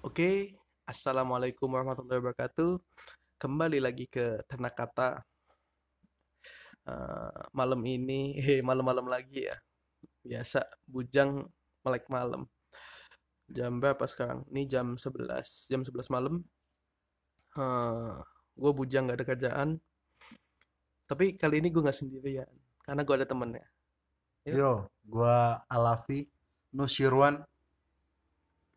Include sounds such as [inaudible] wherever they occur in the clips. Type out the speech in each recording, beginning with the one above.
Oke, Assalamualaikum warahmatullahi wabarakatuh. Kembali lagi ke Ternak Kata. Eh, malam ini, he, [laughs] malam-malam lagi ya. Biasa, bujang melek malam. Jam berapa sekarang? Ini jam 11. Jam 11 malam. gue bujang gak ada kerjaan. Tapi kali ini gue gak sendirian. Karena gue ada temennya. Ya. Yo, gua Alafi Nusirwan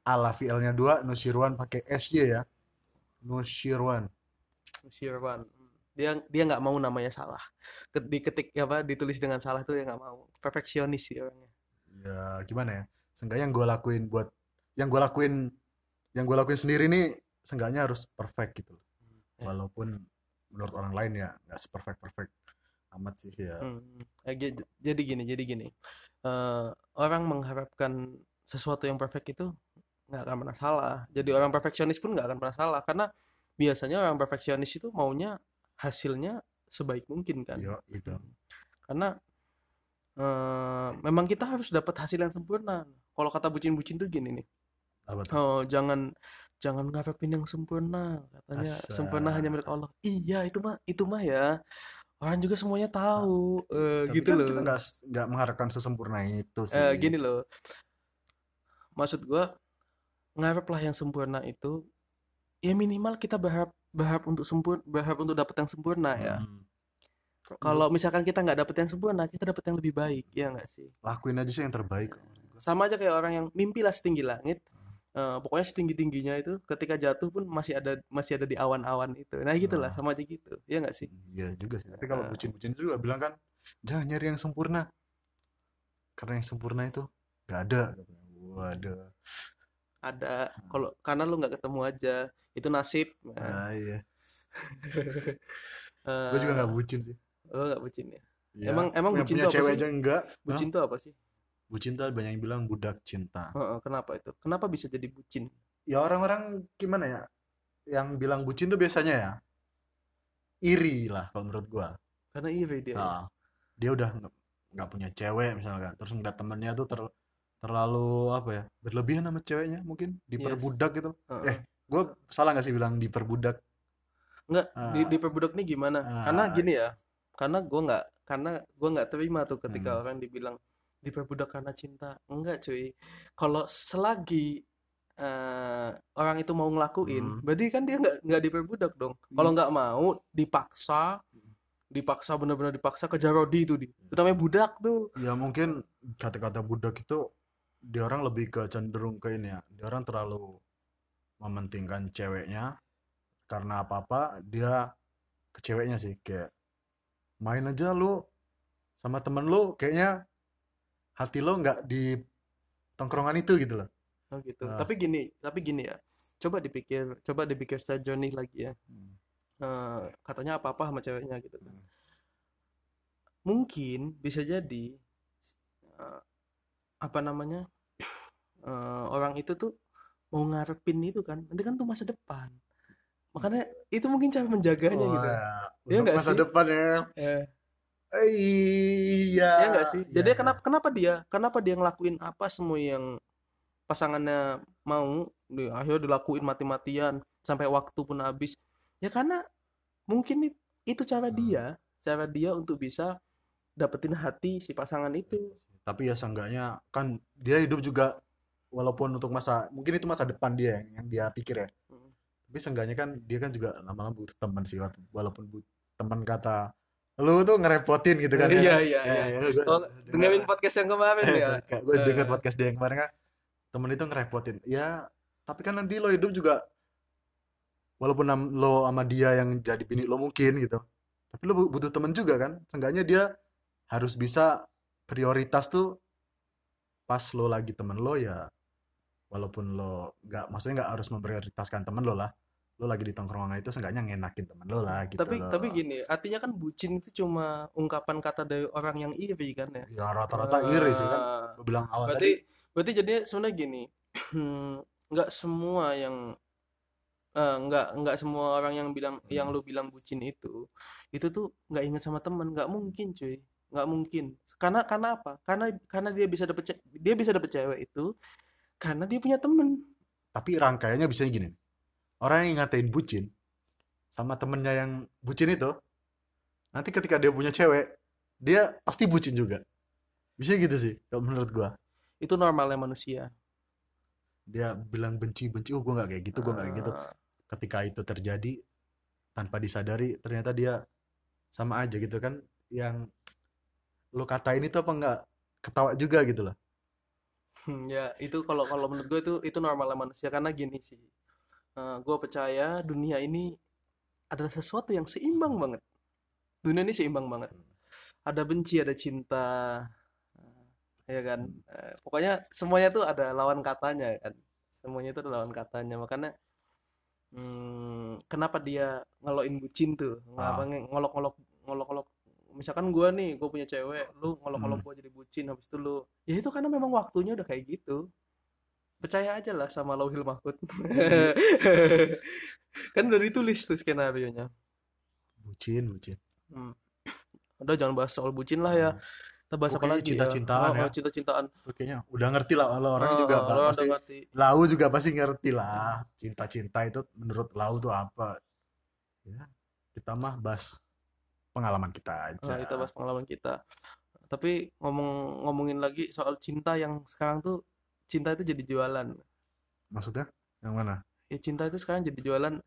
Alafi L-nya 2, Nusirwan pakai SY ya. Nusirwan. Nusirwan. Dia dia nggak mau namanya salah. Ket- Diketik apa ditulis dengan salah tuh dia nggak mau. Perfeksionis sih orangnya. Ya, gimana ya? Seenggaknya yang gua lakuin buat yang gua lakuin yang gua lakuin sendiri nih seenggaknya harus perfect gitu. Ya. Walaupun menurut orang lain ya nggak seperfect perfect amat sih ya. Hmm. Ge- Jadi gini, jadi gini. Eh, orang mengharapkan sesuatu yang perfect itu nggak akan pernah salah. Jadi orang perfeksionis pun nggak akan pernah salah karena biasanya orang perfeksionis itu maunya hasilnya sebaik mungkin kan. Yo, itu. Karena eh, memang kita harus dapat hasil yang sempurna. Kalau kata bucin-bucin tuh gini nih. Apa tuh? Oh, jangan jangan ngarepin yang sempurna. Katanya Asa. sempurna hanya milik Allah. Iya, itu mah itu mah ya. Orang juga semuanya tahu Eh, Tapi gitu kan loh. kita nggak nggak mengharapkan sesempurna itu sih. Eh, gini loh. Maksud gua ngarep lah yang sempurna itu ya minimal kita berharap berharap untuk sempurna berharap untuk dapat yang sempurna ya. Hmm. Kalau misalkan kita nggak dapet yang sempurna, kita dapet yang lebih baik, ya nggak sih? lakuin aja sih yang terbaik. Sama aja kayak orang yang mimpi lah setinggi langit. Eh, pokoknya setinggi tingginya itu ketika jatuh pun masih ada masih ada di awan-awan itu. Nah gitulah Nah. sama aja gitu, ya nggak sih? Iya juga sih. Tapi kalau Eh. bucin-bucin itu juga bilang kan, jangan nyari yang sempurna. Karena yang sempurna itu nggak ada. Waduh. Ada kalau karena lu nggak ketemu aja, itu nasib. Nah, Nah, iya. [laughs] eh, Gue juga nggak bucin sih. lu nggak bucin ya? Ya, Emang- emang bucin punya tuh apa cewek sih? aja enggak. Bucin tuh apa sih? Bucin tuh banyak yang bilang budak cinta. Heeh, kenapa itu? Kenapa bisa jadi bucin? Ya orang-orang gimana ya? Yang bilang bucin tuh biasanya ya iri lah kalau menurut gua. Karena iri dia. ya. Nah, dia udah nggak punya cewek misalkan, terus ngeliat temennya tuh ter- terlalu apa ya berlebihan sama ceweknya mungkin diperbudak gitu. Heeh. Eh, gue salah nggak sih bilang diperbudak? Enggak, di Ah. diperbudak nih gimana? Karena Ah. gini ya, karena gua nggak, karena gua nggak terima tuh ketika Hmm. orang dibilang diperbudak karena cinta. Enggak, cuy. Kalau selagi eh, orang itu mau ngelakuin, Hmm. berarti kan dia nggak nggak diperbudak dong. Kalau nggak mau, dipaksa, dipaksa bener-bener dipaksa kejar Rodi itu di. Itu namanya budak tuh. Ya mungkin kata-kata budak itu dia orang lebih ke cenderung ke ini ya. Dia orang terlalu mementingkan ceweknya karena apa-apa dia ke ceweknya sih kayak main aja lu sama temen lu kayaknya hati lo nggak di tongkrongan itu gitu loh. Oh gitu. Ah. Tapi gini, tapi gini ya. Coba dipikir, coba dipikir secara jernih lagi ya. Hmm. Eh, katanya apa-apa sama ceweknya gitu kan. Hmm. Mungkin bisa jadi eh, apa namanya? eh, orang itu tuh mau ngarepin itu kan. Nanti kan tuh masa depan. Makanya itu mungkin cara menjaganya gitu. Wah, Iya untuk nggak masa sih? depan ya. Iya. ya nggak sih? Jadi iya. kenapa kenapa dia kenapa dia ngelakuin apa semua yang pasangannya mau di akhirnya dilakuin mati-matian sampai waktu pun habis. Ya karena mungkin it- itu cara Hmm. dia, cara dia untuk bisa dapetin hati si pasangan itu. Tapi ya seenggaknya kan dia hidup juga walaupun untuk masa mungkin itu masa depan dia yang, yang dia pikir ya Hmm. tapi seenggaknya kan dia kan juga lama-lama butuh teman sih walaupun teman kata lu tuh ngerepotin gitu kan Iya ya iya Ya, iya. ya, Oh, dengar- dengerin podcast yang kemarin ya. [laughs] gue Eh. podcast dia yang kemarin kan temen itu ngerepotin ya tapi kan nanti lo hidup juga walaupun lo sama dia yang jadi bini lo mungkin gitu tapi lo bu- butuh temen juga kan seenggaknya dia harus bisa prioritas tuh pas lo lagi temen lo ya walaupun lo nggak maksudnya nggak harus memprioritaskan temen lo lah lo lagi di tongkrongan itu seenggaknya ngenakin temen lo lah gitu Tapi loh. tapi gini, artinya kan bucin itu cuma ungkapan kata dari orang yang iri kan ya. ya rata-rata iri sih kan Eh, gue bilang awal berarti tadi berarti jadinya sebenarnya gini [clears throat] nggak semua yang eh, nggak nggak semua orang yang bilang yang Hmm. lu bilang bucin itu itu tuh nggak ingat sama teman nggak mungkin cuy nggak mungkin. Karena karena apa? Karena karena dia bisa dapet dia bisa dapet cewek itu karena dia punya temen. Tapi rangkaiannya bisa gini. Orang yang ngatain bucin sama temennya yang bucin itu nanti ketika dia punya cewek dia pasti bucin juga. Bisa gitu sih kalau menurut gua. Itu normalnya manusia. Dia bilang benci benci oh gua nggak kayak gitu gua nggak kayak gitu. Ah, ketika itu terjadi tanpa disadari ternyata dia sama aja gitu kan. Yang lo katain itu apa nggak? Ketawa juga gitu loh. Hmm, ya itu kalau kalau menurut gue itu itu normalnya manusia. Karena gini sih gue percaya dunia ini adalah sesuatu yang seimbang banget. Dunia ini seimbang banget. Ada benci ada cinta eh, ya kan? Eh, pokoknya semuanya tuh ada lawan katanya kan? Semuanya itu ada lawan katanya. Makanya hmm, kenapa dia ngeloin bucin tuh? Ngapa Ah. ngolok-ngolok ngolok-ngolok misalkan gua nih gue punya cewek lu ngolok-ngolok Hmm. gue jadi bucin habis itu lu ya itu karena memang waktunya udah kayak gitu. Percaya aja lah sama Lauhil Mahfud. [laughs] Kan udah ditulis tuh skenario nya. Bucin bucin. Udah jangan bahas soal bucin lah ya. Kita bahas apa lagi ya? cinta-cintaan Oh, ya. oh, cinta-cintaan. Oke udah ngerti lah kalau orang Oh, juga oh, pasti udah ngerti. Lau juga pasti ngerti lah. Cinta-cinta itu menurut Lau tuh apa? Ya kita mah bahas pengalaman kita aja Nah, kita bahas pengalaman kita. Tapi ngomong ngomongin lagi soal cinta yang sekarang tuh cinta itu jadi jualan. maksudnya yang mana Ya cinta itu sekarang jadi jualan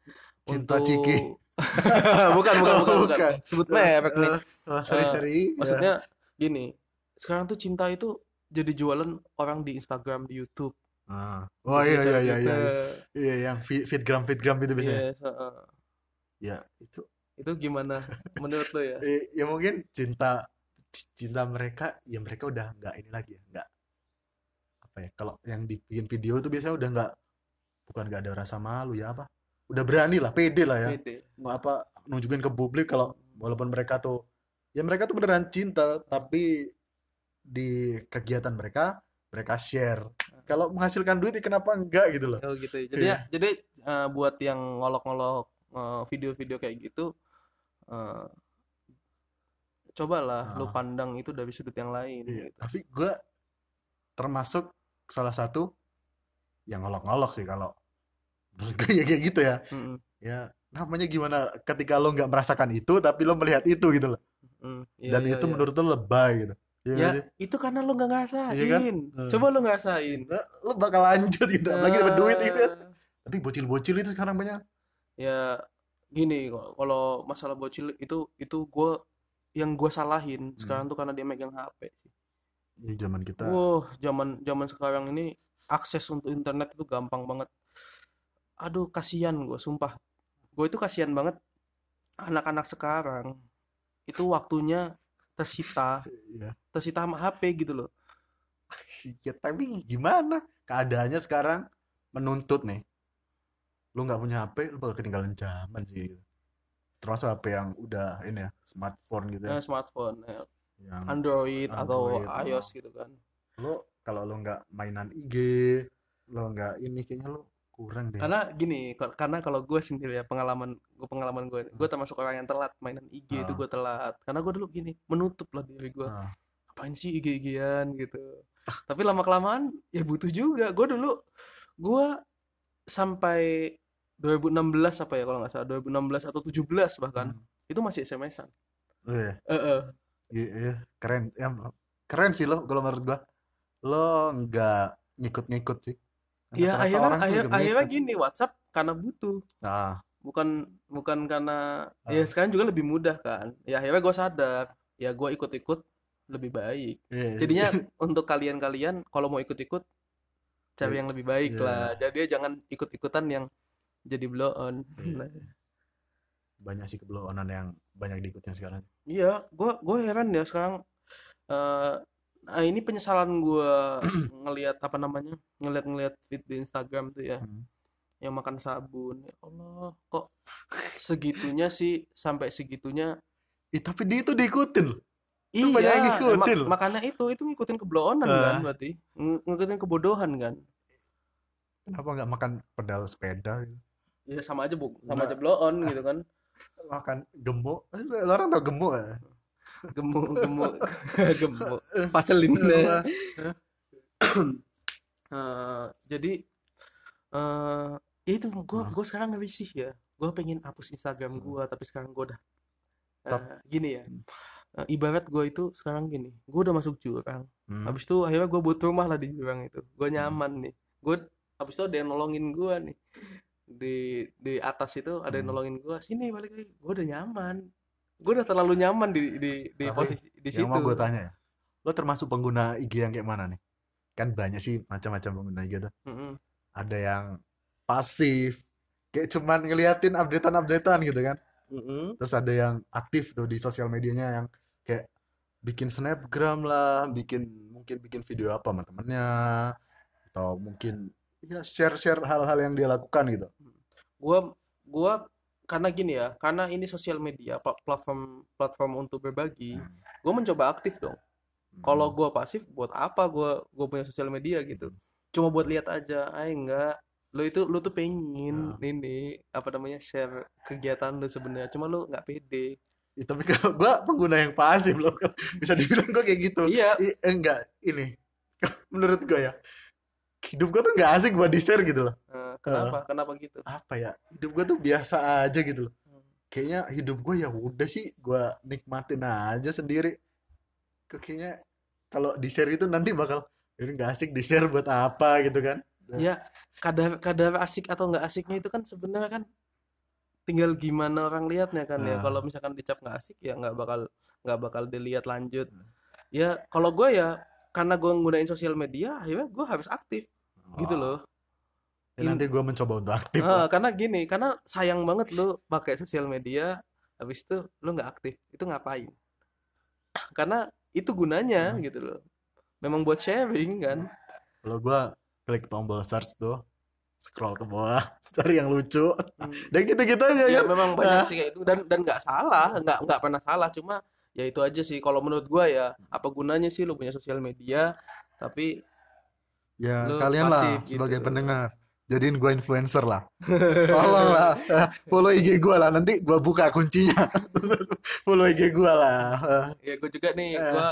Cinta untuk Ciki. [laughs] bukan, bukan, Oh, bukan, bukan. bukan. Sebut merek nih. Eh, oh, sorry Eh, sorry Ya. Maksudnya gini, sekarang tuh cinta itu jadi jualan orang di Instagram, di YouTube. Ah. oh iya iya iya iya iya yang feed, feedgram feedgram itu biasanya Yes, heeh. ya itu Itu gimana menurut lo ya? [laughs] eh, ya mungkin cinta cinta mereka ya mereka udah nggak ini lagi ya nggak apa ya kalau yang bikin video tuh biasanya udah nggak bukan nggak ada rasa malu ya apa udah berani lah pede lah ya Pede. apa nunjukin ke publik kalau walaupun mereka tuh ya mereka tuh beneran cinta tapi di kegiatan mereka mereka share kalau menghasilkan duit ya kenapa enggak gitu loh Oh gitu ya. Jadi Iya. ya, jadi eh, buat yang ngolok-ngolok eh, video-video kayak gitu eh, cobalah lu Ah. pandang itu dari sudut yang lain. Iya, tapi gue termasuk salah satu yang ngolok-ngolok sih kalau menurut gue ya kayak gitu ya. Mm-mm, ya namanya gimana ketika lo nggak merasakan itu tapi lo melihat itu gitu loh. Mm, iya, dan iya, itu iya. menurut lo lebay gitu. Iya ya sih? itu karena lu nggak ngerasain. Iya kan? Hmm. coba lu ngerasain. Nah, lo bakal lanjut gitu apalagi dapat duit gitu kan? Eh, tapi bocil-bocil itu sekarang banyak. Ya gini kalau masalah bocil itu itu gue yang gue salahin Hmm. sekarang tuh karena dia megang HP sih di zaman kita Wah, zaman zaman sekarang ini akses untuk internet itu gampang banget. Aduh, kasihan gue, sumpah. Gue itu kasihan banget anak-anak sekarang. Itu waktunya tersita, ya tersita sama HP gitu loh. Ya, tapi gimana keadaannya sekarang menuntut nih lu nggak punya HP lu bakal ketinggalan zaman sih termasuk HP yang udah ini ya smartphone gitu ya Eh, smartphone, eh, yang Android atau Android, iOS oh. gitu kan. lu kalau lu nggak mainan IG lu nggak ini kayaknya lu kurang deh Karena gini, ka- karena kalau gue sendiri ya pengalaman gue pengalaman gue, gue termasuk orang yang telat mainan IG itu Ah. gue telat. Karena gue dulu gini, menutup lah diri gue. Nah, ngapain sih IG-IGan gitu tapi lama kelamaan ya butuh juga gue dulu gue sampai 2016 apa ya kalau nggak salah 2016 atau 17 bahkan hmm. itu masih SMS-an Oh, iya. Eh, eh. Iya, iya. keren ya keren sih lo kalau menurut gua lo nggak ngikut-ngikut sih ya Rata-rata akhirnya orang tuh akhir, ngikut-ngikut. akhirnya gini WhatsApp karena butuh nah bukan bukan karena Ah. ya sekarang juga lebih mudah kan ya akhirnya gue sadar ya gue ikut-ikut lebih baik iya, iya. jadinya [laughs] untuk kalian-kalian kalau mau ikut-ikut cari Ya, yang lebih baik iya. lah jadi jangan ikut-ikutan yang jadi blow on Iya. banyak sih kebeloonan yang banyak diikutin sekarang Iya, gua gua heran ya sekarang eh nah ini penyesalan gua [clears throat] ngelihat apa namanya? ngelihat-ngelihat feed di Instagram tuh ya, Hmm. yang makan sabun. Ya Allah, kok segitunya sih sampai segitunya. Ih, tapi dia itu diikutin loh. Iya, banyak yang eh, ngikutin mak- makanya itu itu ngikutin keblonan Ah. kan berarti. Ng- ngikutin kebodohan kan. kenapa nggak makan pedal sepeda gitu? Ya sama aja, Bu. Sama Nggak. aja blow on gitu kan. [laughs] makan gemuk lo orang tau gemuk ya? Gemuk, gemuk, [laughs] gemuk. Pacelin. [laughs] Eh, jadi eh ya itu gue Nah. gue sekarang risih ya gue pengen hapus Instagram Hmm. gue tapi sekarang gue udah eh, gini ya Hmm. Eh, ibarat gue itu sekarang gini gue udah masuk jurang Hmm. habis itu akhirnya gue buat rumah lah di jurang itu gue Hmm. nyaman nih gue habis itu ada yang nolongin gue nih di di atas itu ada yang Hmm. nolongin gue sini balik lagi gue udah nyaman gue udah terlalu nyaman di di di Tapi posisi di Yang situ mau gue tanya ya, lo termasuk pengguna IG yang kayak mana nih? Kan banyak sih macam-macam pengguna IG tuh. Mm-mm. Ada yang pasif, kayak cuman ngeliatin updatean-updatean gitu kan. Mm-mm. Terus ada yang aktif tuh di sosial medianya yang kayak bikin snapgram lah, bikin mungkin bikin video apa sama temennya, atau mungkin ya share-share hal-hal yang dia lakukan gitu. Gua gua karena gini ya karena ini sosial media pla- platform platform untuk berbagi Hmm. gue mencoba aktif dong. Kalau gua pasif buat apa gua gua punya sosial media gitu? Cuma buat lihat aja ay enggak. Lo itu lu tuh pengen ini apa namanya share kegiatan lu sebenarnya cuma lu nggak pede. Ya, tapi [laughs] kalau gua pengguna yang pasif loh, [laughs] bisa dibilang gua kayak gitu. iya. I- enggak, ini. [laughs] Menurut gua ya, hidup gua tuh nggak asik buat di share gitu loh. eh, kenapa kenapa gitu Apa ya, hidup gua tuh biasa aja gitu loh. Hmm. Kayaknya hidup gua ya udah sih, gua nikmatin aja sendiri. Kok Kayaknya kalau di share itu nanti bakal ini nggak asik di share buat apa gitu kan? ya kadar kadar asik atau nggak asiknya itu kan sebenarnya kan tinggal gimana orang lihatnya kan ya Nah. kalau misalkan dicap nggak asik ya nggak bakal nggak bakal dilihat lanjut Hmm. ya kalau gue ya karena gue nggunain sosial media akhirnya gue harus aktif gitu Oh, loh ya nanti gua mencoba untuk aktif. Lah. karena gini karena sayang banget lu pakai sosial media habis itu lu nggak aktif itu ngapain karena itu gunanya Hmm. gitu loh memang buat sharing kan Kalau gua klik tombol search tuh, scroll ke bawah, [laughs] cari yang lucu, Hmm. dan gitu-gitu aja ya kan. memang banyak Nah. sih kayak itu dan dan nggak salah nggak nggak pernah salah cuma ya itu aja sih kalau menurut gua ya apa gunanya sih lu punya sosial media tapi Ya kalian lah pasif sebagai gitu. pendengar, jadiin gua influencer lah. Tolong lah, follow IG gua lah. Nanti gua buka kuncinya. [laughs] follow IG gua lah. Ya gue juga nih Eh. gua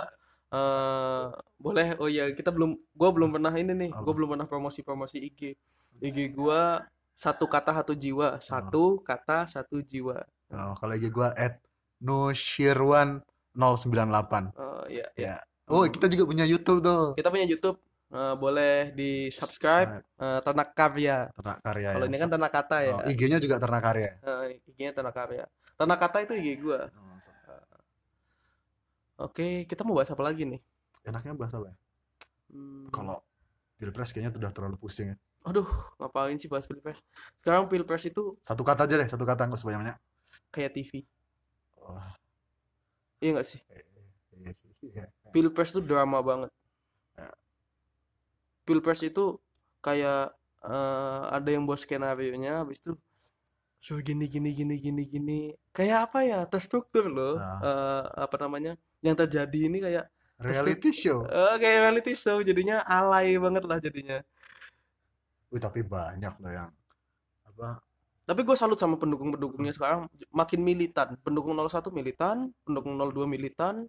eh boleh oh ya kita belum gua belum pernah ini nih gua belum pernah promosi-promosi IG IG gua satu kata satu jiwa satu kata satu jiwa oh, kalau IG gua at nushirwan 098. oh ya Ya. Oh, kita juga punya YouTube tuh. kita punya YouTube eh, boleh di subscribe eh, Ternak Karya Ternak karya kalau ya. ini kan Ternak Kata ya Oh, IG-nya juga ternak karya. Eh, IG-nya Ternak Karya Ternak Kata itu IG gua oke kita mau bahas apa lagi nih Enaknya bahas apa ya? Hmm, Kalau pilpres kayaknya udah terlalu pusing ya. aduh ngapain sih bahas pilpres sekarang pilpres itu Satu kata aja deh, satu kata nggak usah banyak-banyak. kayak TV Oh, iya nggak sih iya sih. Iya. pilpres itu drama banget pilpres itu kayak eh, ada yang buat skenario nya habis itu so gini gini gini gini gini kayak apa ya terstruktur loh Nah. Eh, apa namanya yang terjadi ini kayak Reality show. eh, kayak reality show jadinya alay banget lah jadinya Wih, tapi banyak loh yang apa? Tapi gue salut sama pendukung-pendukungnya sekarang makin militan pendukung 01 militan pendukung 02 militan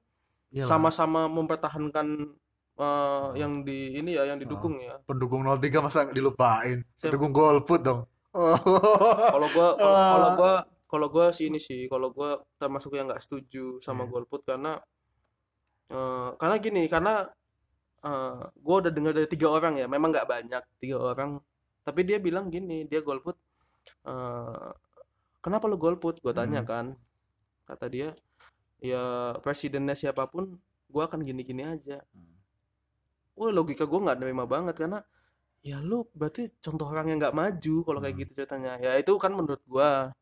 sama-sama mempertahankan eh, yang di ini ya yang didukung ya pendukung 03 masa dilupain? Siap. Pendukung golput dong. [laughs] Kalau gua kalau Ah. kalau gua sih ini sih kalau gua termasuk yang nggak setuju sama Iya. golput karena eh, karena gini karena eh, gua udah dengar dari tiga orang ya memang nggak banyak tiga orang tapi dia bilang gini dia golput eh, kenapa lu golput? Gua tanya Hmm. kan. Kata dia ya presidennya siapa pun gua akan gini-gini aja. Wah logika gue nggak nerima banget karena ya lu berarti contoh orang yang nggak maju kalau kayak Hmm. gitu ceritanya. Ya itu kan menurut gua.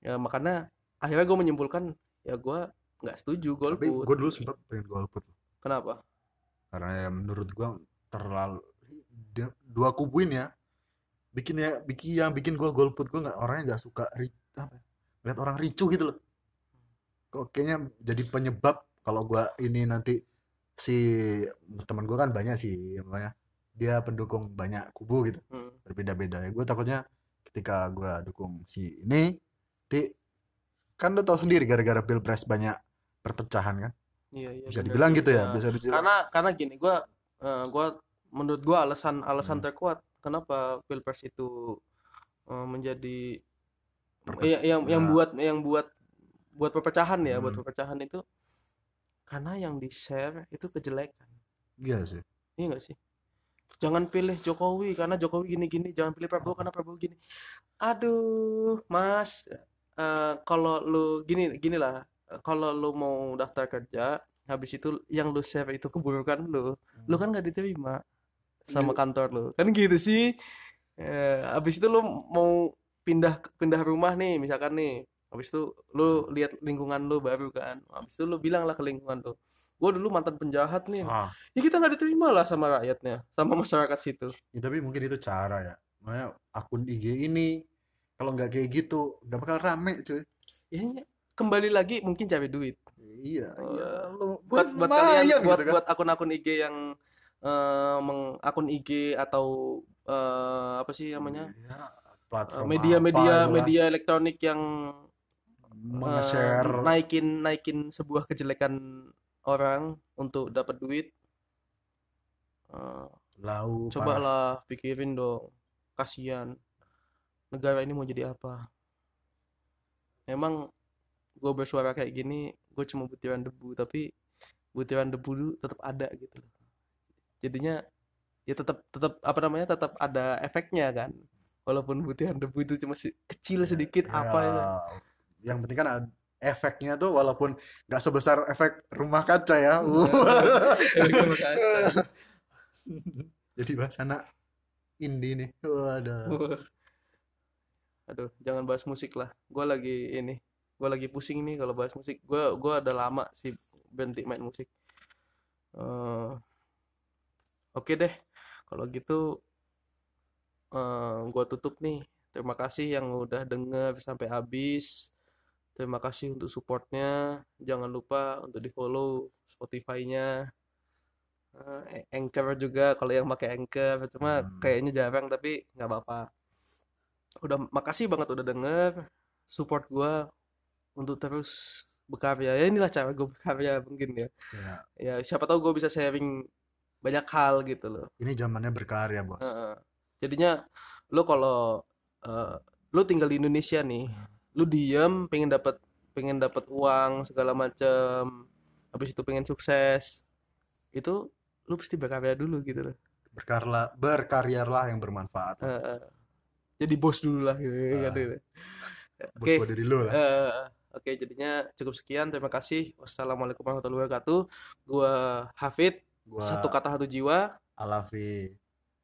Ya makanya akhirnya gue menyimpulkan ya gua nggak setuju Tapi golput. gue dulu sempat pengen golput. Kenapa? Karena ya menurut gue terlalu dua kubu ini ya bikin ya bikin yang bikin gue golput. Gue nggak orangnya nggak suka ri, apa ya, lihat orang ricu gitu loh. Kok kayaknya jadi penyebab kalau gue ini nanti si teman gue kan banyak sih namanya. Dia pendukung banyak kubu gitu. Hmm. berbeda-beda. Ya gue takutnya ketika gue dukung si ini di kan lo tau sendiri gara-gara pilpres banyak perpecahan kan? Iya iya bisa bener dibilang gitu ya Nah, bisa dibilang. Karena karena gini gua eh, gua menurut gua alasan alasan Hmm. terkuat kenapa pilpres itu eh, menjadi Perpe- ya, yang yang ya. buat yang buat buat perpecahan ya buat Hmm. perpecahan itu karena yang di share itu kejelekan. Iya sih. Iya nggak sih? Jangan pilih Jokowi karena Jokowi gini-gini jangan pilih Prabowo karena Prabowo gini. Aduh mas eh, kalau lu gini gini lah. Kalau lu mau daftar kerja habis itu yang lu share itu keburukan lu. Lu kan nggak diterima sama Lu- kantor lu. Kan gitu sih. Eh, habis itu lu mau pindah pindah rumah nih misalkan nih. Habis itu lu lihat lingkungan lu baru kan. Habis itu lu bilang lah ke lingkungan lu gue dulu mantan penjahat nih. Ah. Ya kita nggak diterima lah sama rakyatnya sama masyarakat situ. Ya, tapi mungkin itu cara ya. Makanya akun IG ini kalau nggak kayak gitu nggak bakal rame cuy. Ya ya, kembali lagi mungkin cari duit. Iya iya lu buat buat kalian buat gitu kan. buat akun-akun IG yang eh, meng, akun IG atau eh, apa sih namanya? Eh, media-media apa, itulah. media elektronik yang eh, naikin naikin sebuah kejelekan orang untuk dapat duit. Eh, lau parah. cobalah pikirin dong. Kasihan. Negara ini mau jadi apa? Emang gue bersuara kayak gini gue cuma butiran debu tapi butiran debu tetap ada gitu loh jadinya ya tetap tetap apa namanya tetap ada efeknya kan walaupun butiran debu itu cuma si- kecil sedikit Ya, apa ya yang penting kan ada efeknya tuh walaupun nggak sebesar efek rumah kaca ya [laughs] rumah kaca. [laughs] jadi bahas anak indie nih waduh Aduh, jangan bahas musik lah. Gue lagi ini, gue lagi pusing nih kalau bahas musik. Gue gua udah lama sih berhenti main musik. Eh, Oke deh, kalau gitu eh gue tutup nih. Terima kasih yang udah denger sampai habis. Terima kasih untuk supportnya. Jangan lupa untuk di follow Spotify-nya. Eh, Anchor juga kalau yang pakai Anchor cuma Hmm. kayaknya jarang tapi nggak apa-apa udah makasih banget udah denger support gua untuk terus berkarya ya inilah cara gue berkarya mungkin ya ya ya siapa tahu gue bisa sharing banyak hal gitu loh ini zamannya berkarya bos Heeh. jadinya lu kalau eh, lu tinggal di Indonesia nih lu diem pengen dapat pengen dapat uang segala macem habis itu pengen sukses itu lu pasti berkarya dulu gitu loh berkarya berkaryalah yang bermanfaat Heeh. jadi bos dulu lah gitu, Ah. gitu. bos Oke. buat diri lu lah Eh, Oke, jadinya cukup sekian. Terima kasih. Wassalamualaikum warahmatullahi wabarakatuh. Gua Hafid, gua satu kata satu jiwa. Alafi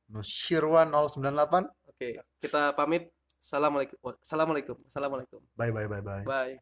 Nusyirwan 098 Oke, kita pamit. Assalamualaikum. Assalamualaikum. Assalamualaikum. bye bye bye bye Bye.